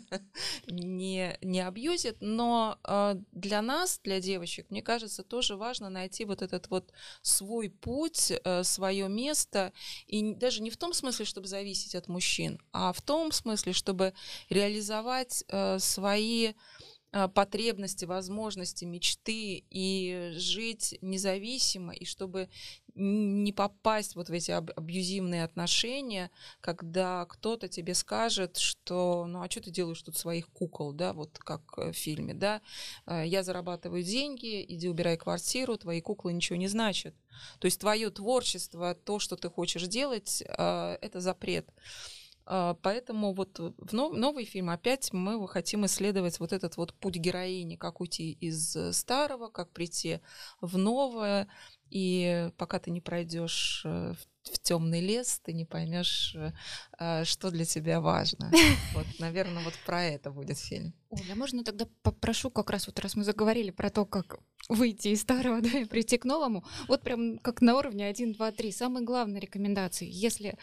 не, не абьюзит, но для нас, для девочек, мне кажется, тоже важно найти вот этот вот свой путь, свое место, и даже не в том смысле, чтобы зависеть от мужчин, а в том смысле, чтобы реализовать свои Э, потребности, возможности, мечты и жить независимо, и чтобы не попасть вот в эти абьюзивные отношения, когда кто-то тебе скажет, что ну а что ты делаешь тут своих кукол, да, вот как в фильме, да, э, я зарабатываю деньги, иди убирай квартиру, твои куклы ничего не значат. То есть твое творчество, то, что ты хочешь делать, э, это запрет. А, поэтому вот в новый фильм опять мы хотим исследовать вот этот вот путь героини, как уйти из э, старого, как прийти в новое. И пока ты не пройдешь э, в темный лес, ты не поймешь, э, что для тебя важно. Вот, наверное, вот про это будет фильм. Оля, а можно тогда попрошу, как раз вот раз мы заговорили про то, как выйти из старого, да, и прийти к новому, вот прям как на уровне 1, 2, 3, самые главные рекомендации. Если,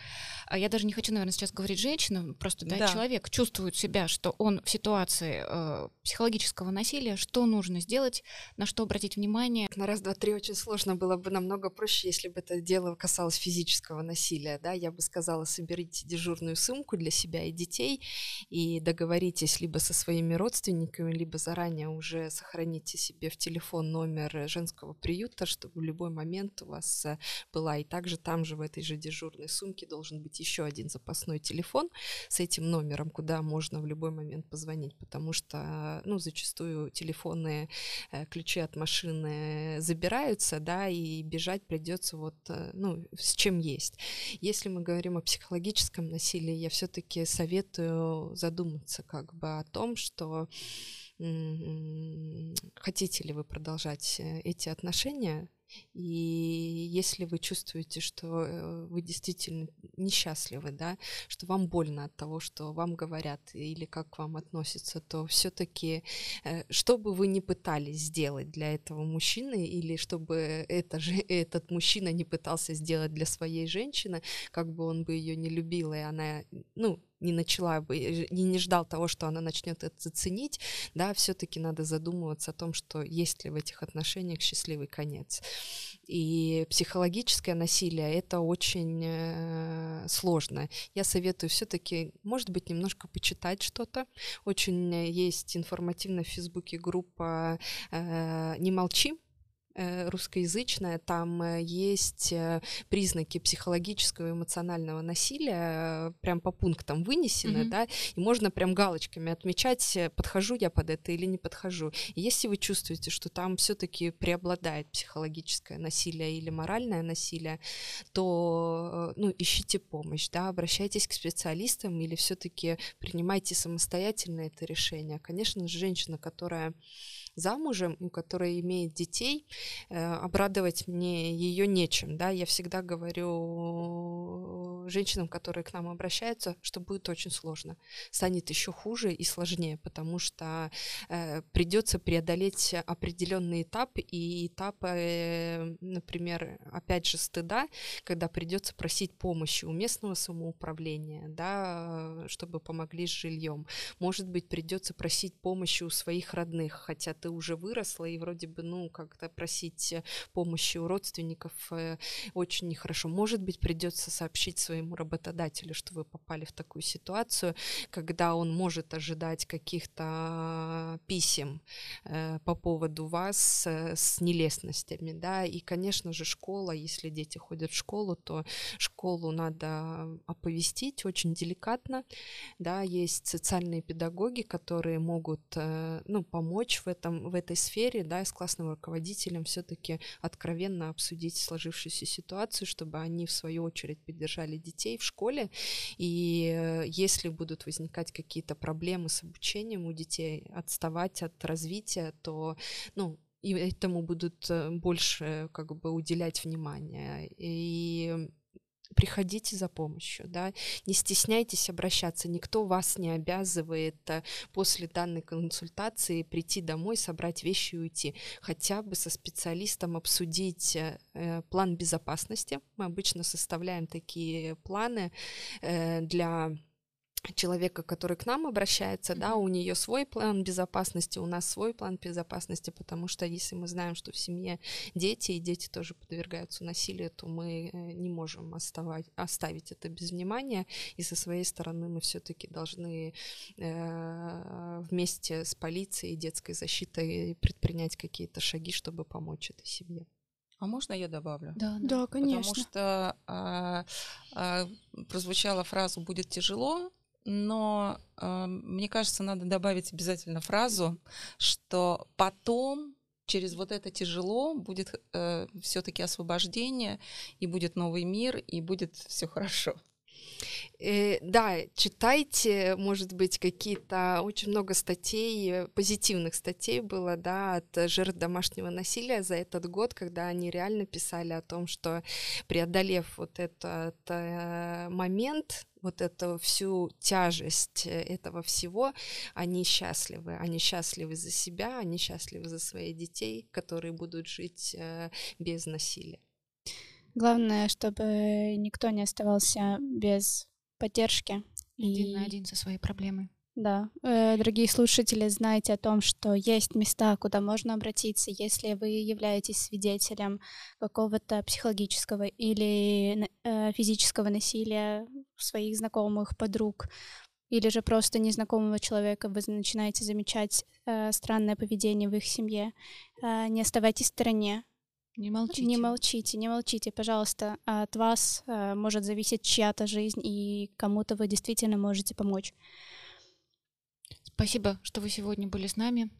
а, я даже не хочу, наверное, сейчас говорить женщина, просто, да, да. человек чувствует себя, что он в ситуации э, психологического насилия, что нужно сделать, на что обратить внимание? На раз, два, три очень сложно было бы намного проще, если бы это дело касалось физического насилия, да, я бы сказала, соберите дежурную сумку для себя и детей и договоритесь либо со своими родственниками, либо заранее уже сохраните себе в телефон номер женского приюта, чтобы в любой момент у вас э, была. И также там же в этой же дежурной сумке должен быть еще один запасной телефон с этим номером, куда можно в любой момент позвонить, потому что, ну, зачастую телефонные э, ключи от машины забираются, да, и бежать придется вот, э, ну, с чем есть. Если мы говорим о психологическом насилии, я все-таки советую задуматься как бы о том, что хотите ли вы продолжать э, эти отношения, И если вы чувствуете, что э, вы действительно несчастливы, да, что вам больно от того, что вам говорят или как к вам относятся, то все-таки, э, что бы вы ни пытались сделать для этого мужчины, или чтобы это же, этот мужчина не пытался сделать для своей женщины, как бы он бы ее не любил, и она, ну, не начала бы, и не ждал того, что она начнет это ценить, да, все-таки надо задумываться о том, что есть ли в этих отношениях счастливый конец. И психологическое насилие это очень э, сложно. Я советую все-таки, может быть, немножко почитать что-то. Очень есть информативно в Фейсбуке группа э, «Не молчи», Э, русскоязычная, там э, есть э, признаки психологического и эмоционального насилия, прям по пунктам вынесены, mm-hmm. да, и можно прям галочками отмечать, подхожу я под это или не подхожу. И если вы чувствуете, что там все-таки преобладает психологическое насилие или моральное насилие, то, ну, ищите помощь, да, обращайтесь к специалистам или все-таки принимайте самостоятельно это решение. Конечно же, женщина, которая замужем, у которой имеет детей, э, обрадовать мне ее нечем, да, я всегда говорю женщинам, которые к нам обращаются, что будет очень сложно, станет еще хуже и сложнее, потому что э, придется преодолеть определенный этап и этап, э, например, опять же стыда, когда придется просить помощи у местного самоуправления, да, чтобы помогли с жильем. Может быть, придется просить помощи у своих родных, хотя ты уже выросла, и вроде бы, ну, как-то просить э, помощи у родственников э, очень нехорошо. Может быть, придется сообщить своему работодателю, что вы попали в такую ситуацию, когда он может ожидать каких-то писем э, по поводу вас с нелестностями, да, и, конечно же, школа, если дети ходят в школу, то школу надо оповестить очень деликатно, да, есть социальные педагоги, которые могут, ну, помочь в этом в этой сфере, да, с классным руководителем все-таки откровенно обсудить сложившуюся ситуацию, чтобы они, в свою очередь, поддержали детей в школе. И если будут возникать какие-то проблемы с обучением у детей, отставать от развития, то, ну, и этому будут э, больше как бы уделять внимание. И приходите за помощью, да, не стесняйтесь обращаться, никто вас не обязывает э, после данной консультации прийти домой, собрать вещи и уйти, хотя бы со специалистом обсудить э, э, план безопасности. Мы обычно составляем такие планы для человека, который к нам обращается, mm-hmm. да, у нее свой план безопасности, у нас свой план безопасности, потому что если мы знаем, что в семье дети, и дети тоже подвергаются насилию, то мы э, не можем оставать, оставить это без внимания, и со своей стороны мы все-таки должны э, вместе с полицией и детской защитой предпринять какие-то шаги, чтобы помочь этой семье. А можно я добавлю? Да, да, конечно. Потому что а, а, прозвучала фраза «будет тяжело», но э, мне кажется, надо добавить обязательно фразу, что потом через вот это тяжело будет э, все-таки освобождение, и будет новый мир, и будет все хорошо. Э, да, читайте, может быть, какие-то очень много статей, позитивных статей было, да, от жертв домашнего насилия за этот год, когда они реально писали о том, что преодолев вот этот э, момент, вот эту всю тяжесть э, этого всего, они счастливы. Они счастливы за себя, они счастливы за своих детей, которые будут жить э, без насилия. Главное, чтобы никто не оставался без поддержки. Один и... на один со своей проблемой. Да, э, дорогие слушатели, знайте о том, что есть места, куда можно обратиться, если вы являетесь свидетелем какого-то психологического или э, физического насилия своих знакомых, подруг, или же просто незнакомого человека вы начинаете замечать э, странное поведение в их семье. Э, не оставайтесь в стороне. Не молчите. Не молчите, не молчите, пожалуйста. От вас э, может зависеть чья-то жизнь, и кому-то вы действительно можете помочь. Спасибо, что вы сегодня были с нами,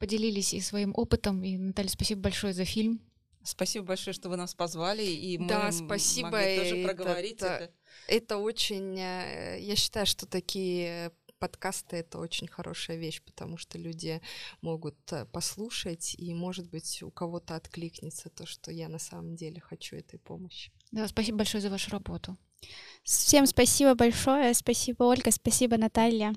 поделились и своим опытом. И, Наталья, спасибо большое за фильм. Спасибо большое, что вы нас позвали, и мы да, спасибо. могли тоже проговорить это. Это, это очень, э, я считаю, что такие подкасты это очень хорошая вещь, потому что люди могут э, послушать, и, может быть, у кого-то откликнется то, что я на самом деле хочу этой помощи. Да, спасибо большое за вашу работу. Всем спасибо большое. Спасибо, Ольга. Спасибо, Наталья.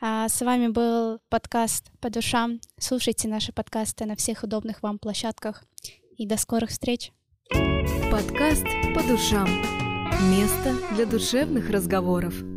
А, с вами был подкаст «По душам». Слушайте наши подкасты на всех удобных вам площадках. И до скорых встреч. Подкаст «По душам». Место для душевных разговоров.